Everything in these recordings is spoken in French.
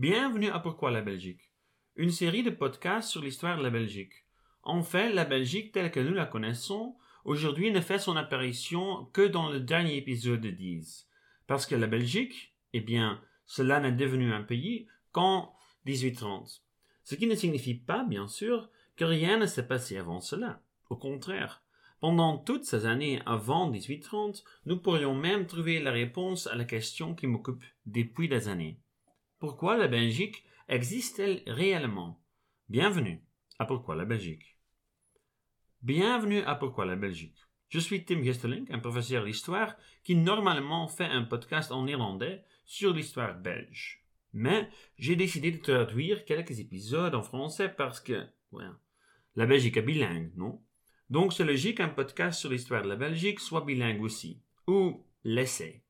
Bienvenue à Pourquoi la Belgique, une série de podcasts sur l'histoire de la Belgique. En fait, la Belgique telle que nous la connaissons aujourd'hui ne fait son apparition que dans le dernier épisode de 10. Parce que la Belgique, eh bien, cela n'est devenu un pays qu'en 1830. Ce qui ne signifie pas, bien sûr, que rien ne s'est passé avant cela. Au contraire, pendant toutes ces années avant 1830, nous pourrions même trouver la réponse à la question qui m'occupe depuis des années. Pourquoi la Belgique existe-t-elle réellement? Bienvenue à Pourquoi la Belgique. Bienvenue à Pourquoi la Belgique. Je suis Tim Gesterling, un professeur d'histoire qui normalement fait un podcast en irlandais sur l'histoire belge. Mais j'ai décidé de traduire quelques épisodes en français parce que, ouais, la Belgique est bilingue, non? Donc c'est logique qu'un podcast sur l'histoire de la Belgique soit bilingue aussi. Ou l'essai.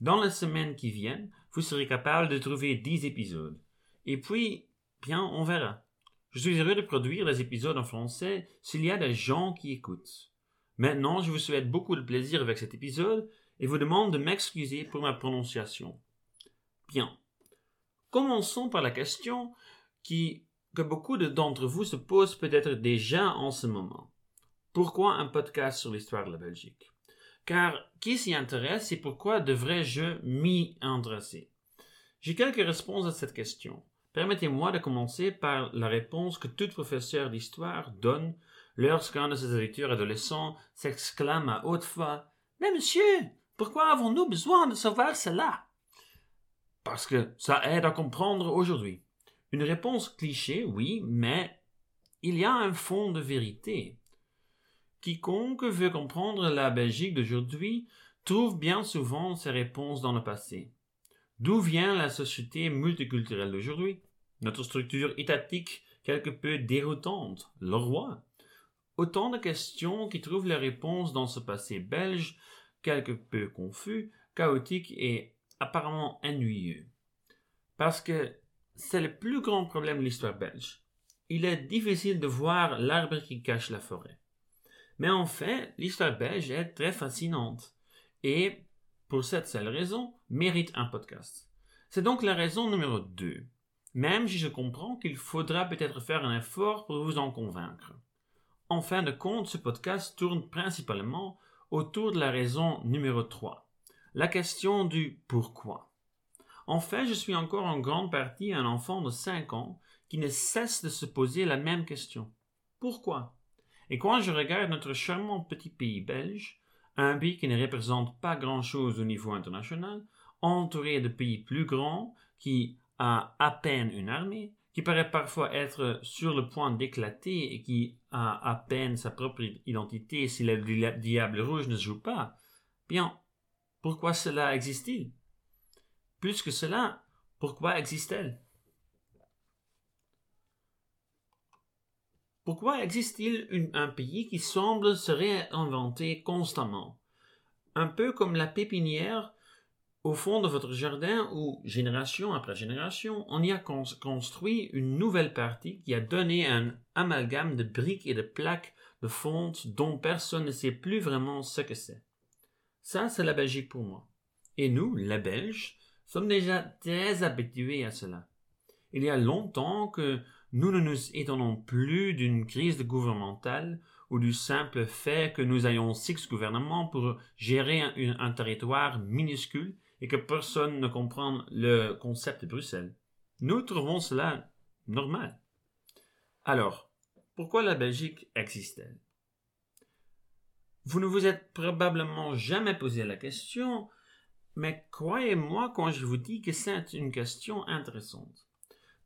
Dans les semaines qui viennent, vous serez capable de trouver 10 épisodes. Et puis, bien, on verra. Je suis heureux de produire des épisodes en français s'il y a des gens qui écoutent. Maintenant, je vous souhaite beaucoup de plaisir avec cet épisode et vous demande de m'excuser pour ma prononciation. Bien. Commençons par la question qui, que beaucoup d'entre vous se posent peut-être déjà en ce moment. Pourquoi un podcast sur l'histoire de la Belgique? Car qui s'y intéresse et pourquoi devrais-je m'y intéresser? J'ai quelques réponses à cette question. Permettez-moi de commencer par la réponse que tout professeur d'histoire donne lorsqu'un de ses éditeurs adolescents s'exclame à haute voix Mais monsieur, pourquoi avons-nous besoin de savoir cela Parce que ça aide à comprendre aujourd'hui. Une réponse cliché, oui, mais il y a un fond de vérité. Quiconque veut comprendre la Belgique d'aujourd'hui trouve bien souvent ses réponses dans le passé. D'où vient la société multiculturelle d'aujourd'hui? Notre structure étatique quelque peu déroutante, le roi. Autant de questions qui trouvent les réponses dans ce passé belge quelque peu confus, chaotique et apparemment ennuyeux. Parce que c'est le plus grand problème de l'histoire belge. Il est difficile de voir l'arbre qui cache la forêt. Mais en fait, l'histoire belge est très fascinante et, pour cette seule raison, mérite un podcast. C'est donc la raison numéro 2, même si je comprends qu'il faudra peut-être faire un effort pour vous en convaincre. En fin de compte, ce podcast tourne principalement autour de la raison numéro 3, la question du pourquoi. En fait, je suis encore en grande partie un enfant de 5 ans qui ne cesse de se poser la même question. Pourquoi? Et quand je regarde notre charmant petit pays belge, un pays qui ne représente pas grand-chose au niveau international, entouré de pays plus grands, qui a à peine une armée, qui paraît parfois être sur le point d'éclater et qui a à peine sa propre identité si le diable rouge ne se joue pas, bien, pourquoi cela existe-t-il? Plus que cela, pourquoi existe-t-elle? Pourquoi existe-t-il un pays qui semble se réinventer constamment? Un peu comme la pépinière au fond de votre jardin où, génération après génération, on y a construit une nouvelle partie qui a donné un amalgame de briques et de plaques de fonte dont personne ne sait plus vraiment ce que c'est. Ça, c'est la Belgique pour moi. Et nous, les Belges, sommes déjà très habitués à cela. Il y a longtemps que nous ne nous étonnons plus d'une crise gouvernementale ou du simple fait que nous ayons six gouvernements pour gérer un, territoire minuscule et que personne ne comprend le concept de Bruxelles. Nous trouvons cela normal. Alors, pourquoi la Belgique existe-t-elle? Vous ne vous êtes probablement jamais posé la question, mais croyez-moi quand je vous dis que c'est une question intéressante.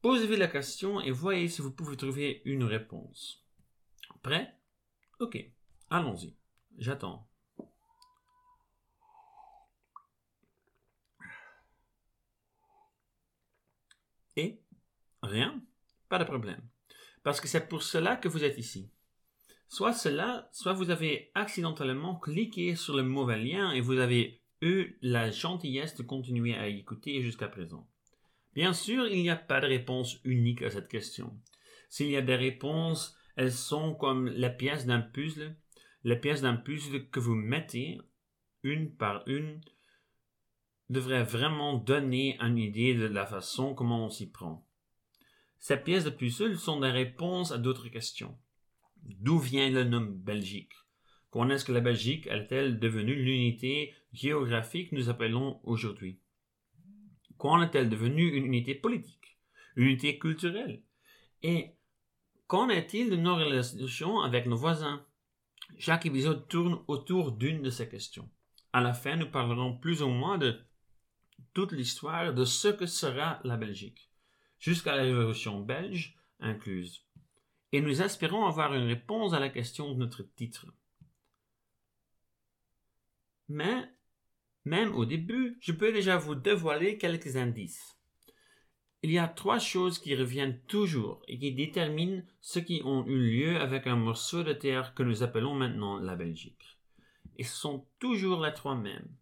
Posez-vous la question et voyez si vous pouvez trouver une réponse. Prêt? Ok, allons-y. J'attends. Et? Rien? Pas de problème. Parce que c'est pour cela que vous êtes ici. Soit cela, soit vous avez accidentellement cliqué sur le mauvais lien et vous avez eu la gentillesse de continuer à écouter jusqu'à présent. Bien sûr, il n'y a pas de réponse unique à cette question. S'il y a des réponses, elles sont comme la pièce d'un puzzle, les pièces d'un puzzle que vous mettez une par une devrait vraiment donner une idée de la façon comment on s'y prend. Ces pièces de puzzle sont des réponses à d'autres questions. D'où vient le nom Belgique? Comment est-ce que la Belgique est-elle devenue l'unité géographique que nous appelons aujourd'hui? Quand est-elle devenue une unité politique Une unité culturelle? Et qu'en est-il de nos relations avec nos voisins? Chaque épisode tourne autour d'une de ces questions. À la fin, nous parlerons plus ou moins de toute l'histoire de ce que sera la Belgique, jusqu'à la Révolution belge incluse. Et nous espérons avoir une réponse à la question de notre titre. Mais, même au début, je peux déjà vous dévoiler quelques indices. Il y a trois choses qui reviennent toujours et qui déterminent ce qui ont eu lieu avec un morceau de terre que nous appelons maintenant la Belgique. Et ce sont toujours les trois mêmes.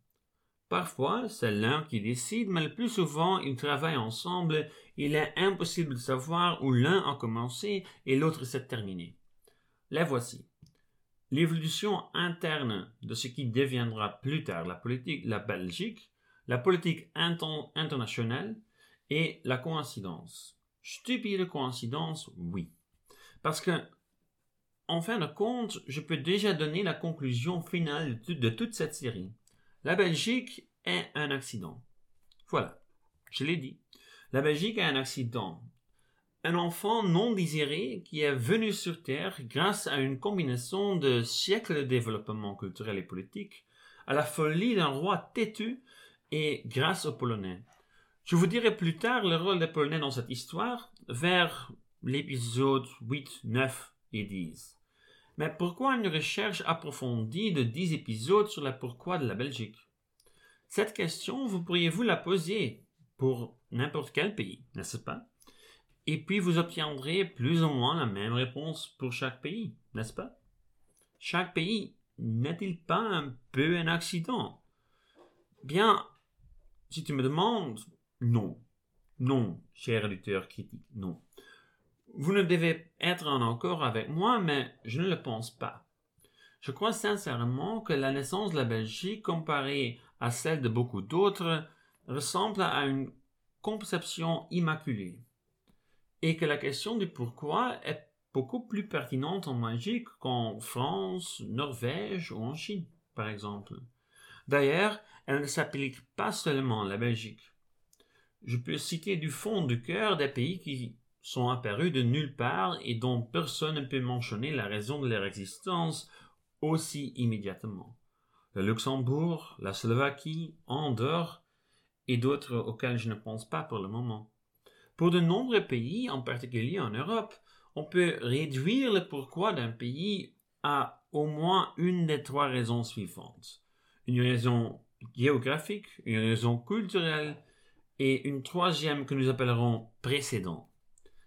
Parfois, c'est l'un qui décide, mais le plus souvent, ils travaillent ensemble. Il est impossible de savoir où l'un a commencé et l'autre s'est terminé. Les voici l'évolution interne de ce qui deviendra plus tard la politique, la Belgique, la politique internationale et la coïncidence. Stupide coïncidence, oui. Parce que, en fin de compte, je peux déjà donner la conclusion finale de toute cette série. La Belgique est un accident. Voilà, je l'ai dit. La Belgique est un accident un enfant non désiré qui est venu sur Terre grâce à une combinaison de siècles de développement culturel et politique, à la folie d'un roi têtu et grâce aux Polonais. Je vous dirai plus tard le rôle des Polonais dans cette histoire vers l'épisode 8, 9 et 10. Mais pourquoi une recherche approfondie de 10 épisodes sur la pourquoi de la Belgique? Cette question, vous pourriez vous la poser pour n'importe quel pays, n'est-ce pas? Et puis vous obtiendrez plus ou moins la même réponse pour chaque pays, n'est-ce pas? Chaque pays n'est-il pas un peu un accident Bien, si tu me demandes, non. Non, cher auditeur critique, non. Vous ne devez être en accord avec moi, mais je ne le pense pas. Je crois sincèrement que la naissance de la Belgique, comparée à celle de beaucoup d'autres, ressemble à une conception immaculée et que la question du pourquoi est beaucoup plus pertinente en Belgique qu'en France, Norvège ou en Chine, par exemple. D'ailleurs, elle ne s'applique pas seulement à la Belgique. Je peux citer du fond du cœur des pays qui sont apparus de nulle part et dont personne ne peut mentionner la raison de leur existence aussi immédiatement. Le Luxembourg, la Slovaquie, Andorre et d'autres auxquels je ne pense pas pour le moment. Pour de nombreux pays, en particulier en Europe, on peut réduire le pourquoi d'un pays à au moins une des trois raisons suivantes. Une raison géographique, une raison culturelle et une troisième que nous appellerons précédent.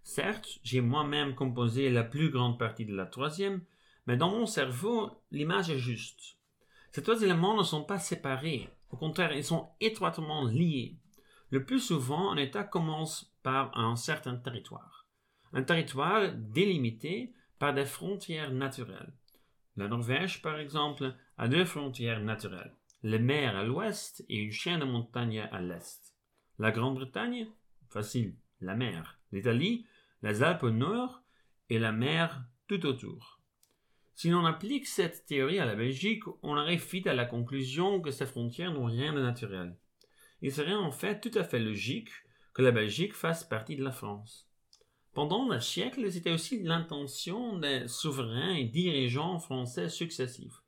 Certes, j'ai moi-même composé la plus grande partie de la troisième, mais dans mon cerveau, l'image est juste. Ces trois éléments ne sont pas séparés, au contraire, ils sont étroitement liés. Le plus souvent, un État commence par un certain territoire. Un territoire délimité par des frontières naturelles. La Norvège, par exemple, a deux frontières naturelles, les mers à l'ouest et une chaîne de montagnes à l'est. La Grande-Bretagne, facile, la mer. L'Italie, les Alpes au nord et la mer tout autour. Si l'on applique cette théorie à la Belgique, on arrive vite à la conclusion que ces frontières n'ont rien de naturel il serait en fait tout à fait logique que la Belgique fasse partie de la France. Pendant un siècle, c'était aussi l'intention des souverains et dirigeants français successifs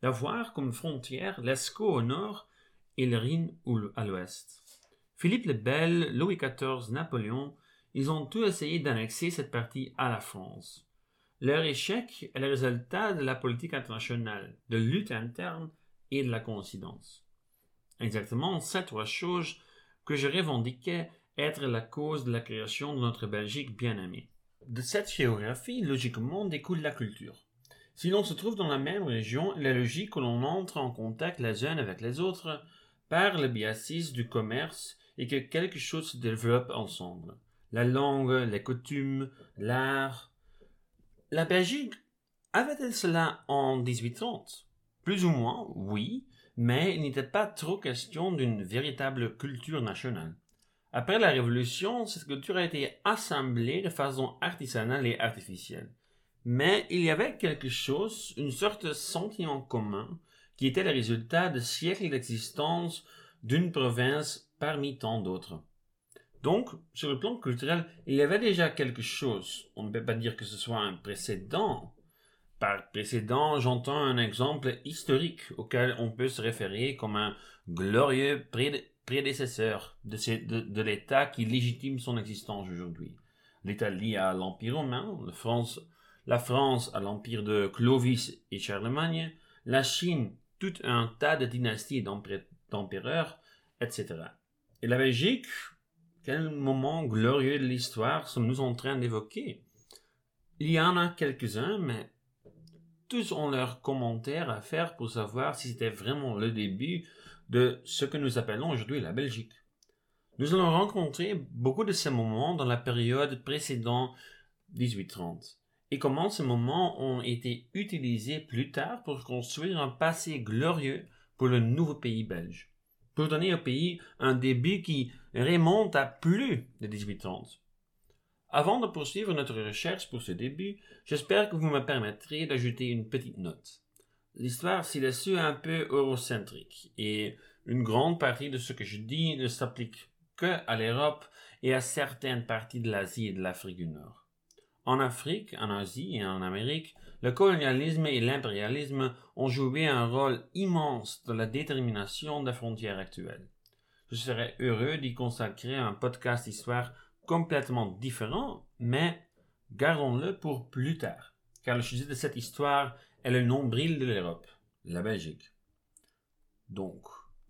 d'avoir comme frontière l'Escaut au nord et le Rhin à l'ouest. Philippe le Bel, Louis XIV, Napoléon, ils ont tous essayé d'annexer cette partie à la France. Leur échec est le résultat de la politique internationale, de lutte interne et de la coïncidence exactement ces trois choses que je revendiquais être la cause de la création de notre Belgique bien-aimée. De cette géographie, logiquement, découle la culture. Si l'on se trouve dans la même région, il est logique que l'on entre en contact les uns avec les autres par le biais du commerce et que quelque chose se développe ensemble. La langue, les coutumes, l'art. La Belgique avait-elle cela en 1830 Plus ou moins, oui, mais il n'était pas trop question d'une véritable culture nationale. Après la Révolution, cette culture a été assemblée de façon artisanale et artificielle. Mais il y avait quelque chose, une sorte de sentiment commun, qui était le résultat de siècles d'existence d'une province parmi tant d'autres. Donc, sur le plan culturel, il y avait déjà quelque chose. On ne peut pas dire que ce soit un précédent. Par précédent, j'entends un exemple historique auquel on peut se référer comme un glorieux prédécesseur de, l'État qui légitime son existence aujourd'hui. L'Italie à l'Empire romain, la France, à l'Empire de Clovis et Charlemagne, la Chine, tout un tas de dynasties d'empereurs, etc. Et la Belgique, quel moment glorieux de l'histoire sommes-nous en train d'évoquer? Il y en a quelques-uns, mais tous ont leurs commentaires à faire pour savoir si c'était vraiment le début de ce que nous appelons aujourd'hui la Belgique. Nous allons rencontrer beaucoup de ces moments dans la période précédant 1830 et comment ces moments ont été utilisés plus tard pour construire un passé glorieux pour le nouveau pays belge pour donner au pays un début qui remonte à plus de 1830. Avant de poursuivre notre recherche pour ce début, j'espère que vous me permettrez d'ajouter une petite note. L'histoire s'y laisse un peu eurocentrique et une grande partie de ce que je dis ne s'applique que à l'Europe et à certaines parties de l'Asie et de l'Afrique du Nord. En Afrique, en Asie et en Amérique, le colonialisme et l'impérialisme ont joué un rôle immense dans la détermination des frontières actuelles. Je serais heureux d'y consacrer un podcast histoire complètement différent, mais gardons-le pour plus tard, car le sujet de cette histoire est le nombril de l'Europe, la Belgique. Donc,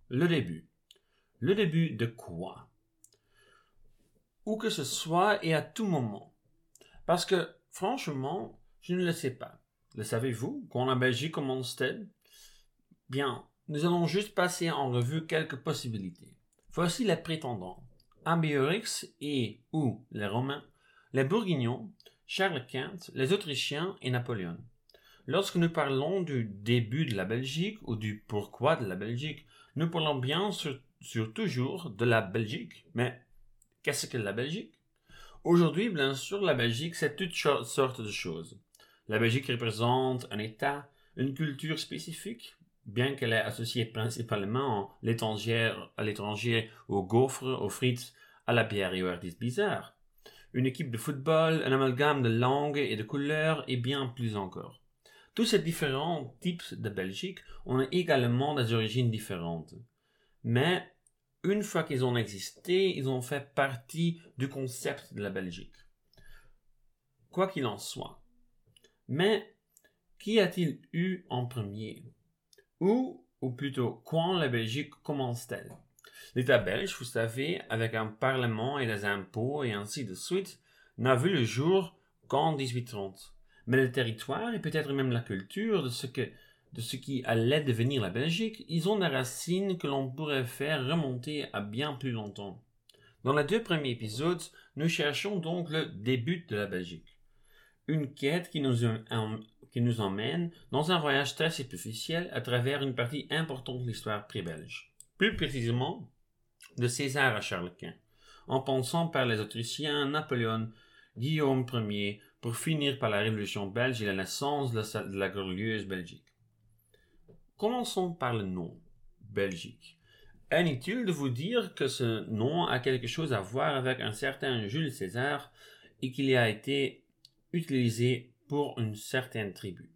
le début. Le début de quoi? Où que ce soit et à tout moment. Parce que, franchement, je ne le sais pas. Le savez-vous Quand la Belgique commence-t-elle? Bien, nous allons juste passer en revue quelques possibilités. Voici les prétendants. Ambiorix et ou les Romains, les Bourguignons, Charles Quint, les Autrichiens et Napoléon. Lorsque nous parlons du début de la Belgique ou du pourquoi de la Belgique, nous parlons bien sur, sur toujours de la Belgique. Mais qu'est-ce que la Belgique? Aujourd'hui, bien sûr, la Belgique, c'est toutes sortes de choses. La Belgique représente un État, une culture spécifique, bien qu'elle est associée principalement à l'étranger aux gaufres, aux frites, à la bière et aux artistes bizarres. Une équipe de football, un amalgame de langues et de couleurs et bien plus encore. Tous ces différents types de Belgique ont également des origines différentes. Mais une fois qu'ils ont existé, ils ont fait partie du concept de la Belgique. Quoi qu'il en soit, mais qui a-t-il eu en premier? Où, ou plutôt quand la Belgique commence-t-elle? L'État belge, vous savez, avec un parlement et des impôts et ainsi de suite, n'a vu le jour qu'en 1830. Mais le territoire et peut-être même la culture de ce que de ce qui allait devenir la Belgique, ils ont des racines que l'on pourrait faire remonter à bien plus longtemps. Dans les deux premiers épisodes, nous cherchons donc le début de la Belgique une quête qui nous, qui nous emmène dans un voyage très superficiel à travers une partie importante de l'histoire pré-belge. Plus précisément, de César à Charles Quint, en pensant par les Autrichiens, Napoléon, Guillaume Ier, pour finir par la Révolution belge et la naissance de la glorieuse Belgique. Commençons par le nom, Belgique. Inutile de vous dire que ce nom a quelque chose à voir avec un certain Jules César et qu'il a été utilisé pour une certaine tribu?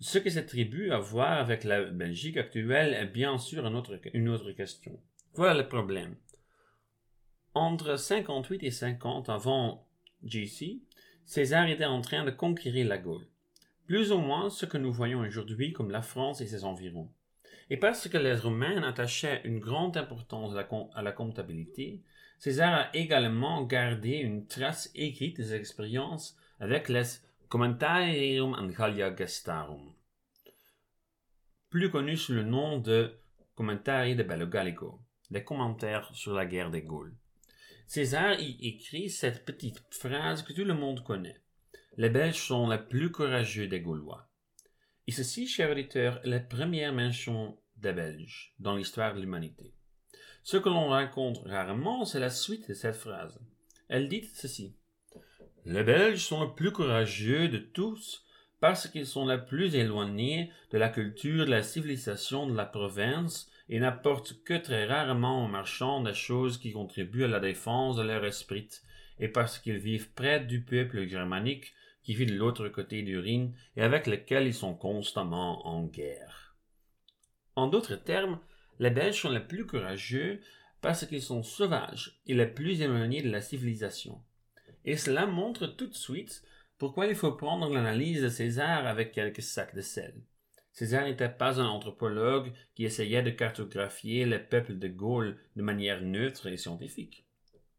Ce que cette tribu a à voir avec la Belgique actuelle est bien sûr une autre, une autre question. Voilà le problème. Entre 58 et 50 avant JC, César était en train de conquérir la Gaule. Plus ou moins ce que nous voyons aujourd'hui comme la France et ses environs. Et parce que les Romains attachaient une grande importance à la comptabilité, César a également gardé une trace écrite des expériences avec les Commentarium an Gallia Gestarum, plus connu sous le nom de Commentari de Bello Gallico, des commentaires sur la guerre des Gaules. César y écrit cette petite phrase que tout le monde connaît. Les Belges sont les plus courageux des Gaulois. Et ceci, cher auditeur, est la première mention des Belges dans l'histoire de l'humanité. Ce que l'on rencontre rarement, c'est la suite de cette phrase. Elle dit ceci. Les Belges sont les plus courageux de tous parce qu'ils sont les plus éloignés de la culture de la civilisation de la province et n'apportent que très rarement aux marchands des choses qui contribuent à la défense de leur esprit, et parce qu'ils vivent près du peuple germanique qui vit de l'autre côté du Rhin et avec lequel ils sont constamment en guerre. En d'autres termes, les Belges sont les plus courageux parce qu'ils sont sauvages et les plus éloignés de la civilisation. Et cela montre tout de suite pourquoi il faut prendre l'analyse de César avec quelques sacs de sel. César n'était pas un anthropologue qui essayait de cartographier les peuples de Gaule de manière neutre et scientifique.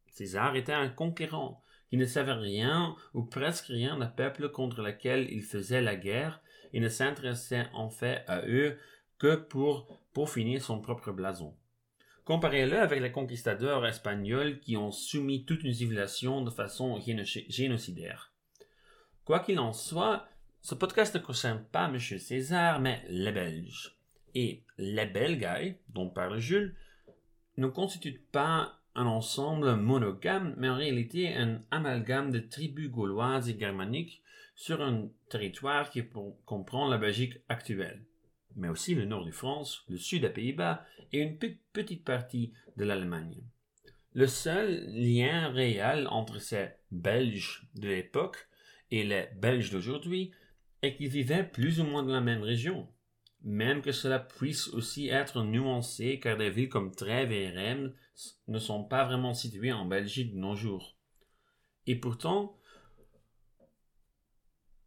César était un conquérant qui ne savait rien ou presque rien des peuples contre lesquels il faisait la guerre et ne s'intéressait en fait à eux que pour peaufiner son propre blason. Comparez-le avec les conquistadors espagnols qui ont soumis toute une civilisation de façon génocidaire. Quoi qu'il en soit, ce podcast ne concerne pas M. César, mais les Belges. Et les Belgailles, dont parle Jules, ne constituent pas un ensemble monogame, mais en réalité un amalgame de tribus gauloises et germaniques sur un territoire qui comprend la Belgique actuelle, mais aussi le nord de France, le sud des Pays-Bas et une petite partie de l'Allemagne. Le seul lien réel entre ces Belges de l'époque et les Belges d'aujourd'hui est qu'ils vivaient plus ou moins dans la même région. Même que cela puisse aussi être nuancé car des villes comme Trèves et Rennes ne sont pas vraiment situées en Belgique de nos jours. Et pourtant,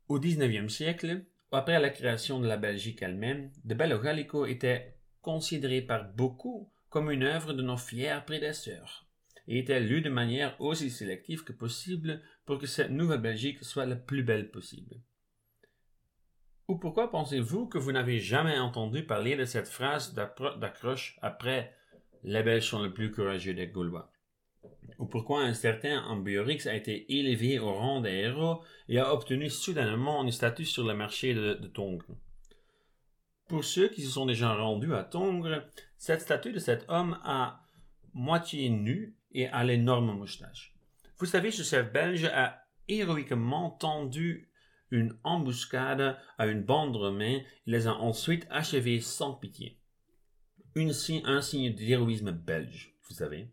au XIXe siècle, après la création de la Belgique elle-même, De Bello Gallico était considéré par beaucoup comme une œuvre de nos fiers prédécesseurs et était lu de manière aussi sélective que possible pour que cette nouvelle Belgique soit la plus belle possible. Ou pourquoi pensez-vous que vous n'avez jamais entendu parler de cette phrase d'accroche après les Belges sont le plus courageux des Gaulois? Ou pourquoi un certain Ambiorix a été élevé au rang des héros et a obtenu soudainement un statut sur le marché de, de Tongres? Pour ceux qui se sont déjà rendus à Tongres, cette statue de cet homme a moitié nu et à l'énorme moustache. Vous savez, ce chef belge a héroïquement tendu une embuscade à une bande romaine et les a ensuite achevés sans pitié. Une, un signe d'héroïsme belge, vous savez.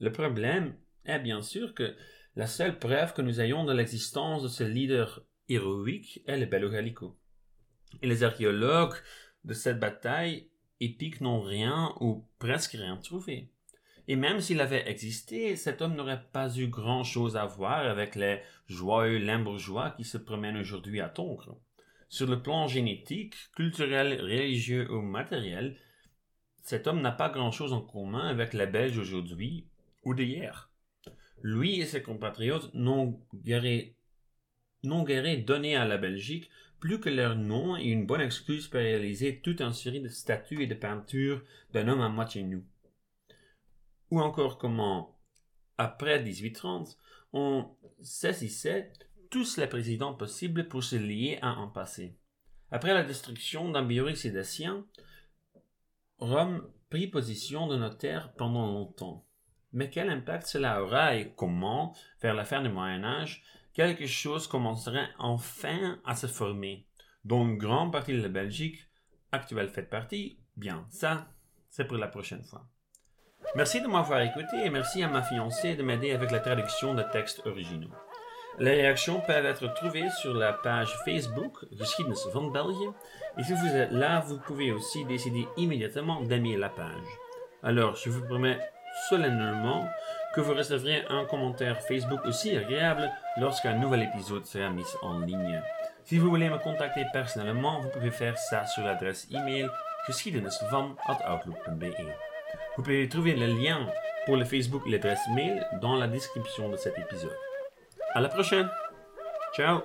Le problème est bien sûr que la seule preuve que nous ayons de l'existence de ce leader héroïque est le Bello Gallico. Et les archéologues de cette bataille épique n'ont rien ou presque rien trouvé. Et même s'il avait existé, cet homme n'aurait pas eu grand-chose à voir avec les joyeux limbourgeois qui se promènent aujourd'hui à Tongres. Sur le plan génétique, culturel, religieux ou matériel, cet homme n'a pas grand-chose en commun avec les Belges aujourd'hui ou d'hier. Lui et ses compatriotes n'ont guère donné à la Belgique plus que leur nom et une bonne excuse pour réaliser toute une série de statues et de peintures d'un homme à moitié nu ou encore comment, après 1830, on saisissait tous les présidents possibles pour se lier à un passé. Après la destruction d'Ambiorix et d'Assien, Rome prit position de notaire pendant longtemps. Mais quel impact cela aura et comment, vers la fin du Moyen Âge, quelque chose commencerait enfin à se former, dont une grande partie de la Belgique actuelle fait partie, bien ça, c'est pour la prochaine fois. Merci de m'avoir écouté et merci à ma fiancée de m'aider avec la traduction de textes originaux. Les réactions peuvent être trouvées sur la page Facebook Geschiedenis van België et si vous êtes là, vous pouvez aussi décider immédiatement d'aimer la page. Alors, je vous promets solennellement que vous recevrez un commentaire Facebook aussi agréable lorsqu'un nouvel épisode sera mis en ligne. Si vous voulez me contacter personnellement, vous pouvez faire ça sur l'adresse email geschiedenisvan.outlook.be. Vous pouvez trouver le lien pour le Facebook et l'adresse mail dans la description de cet épisode. À la prochaine. Ciao.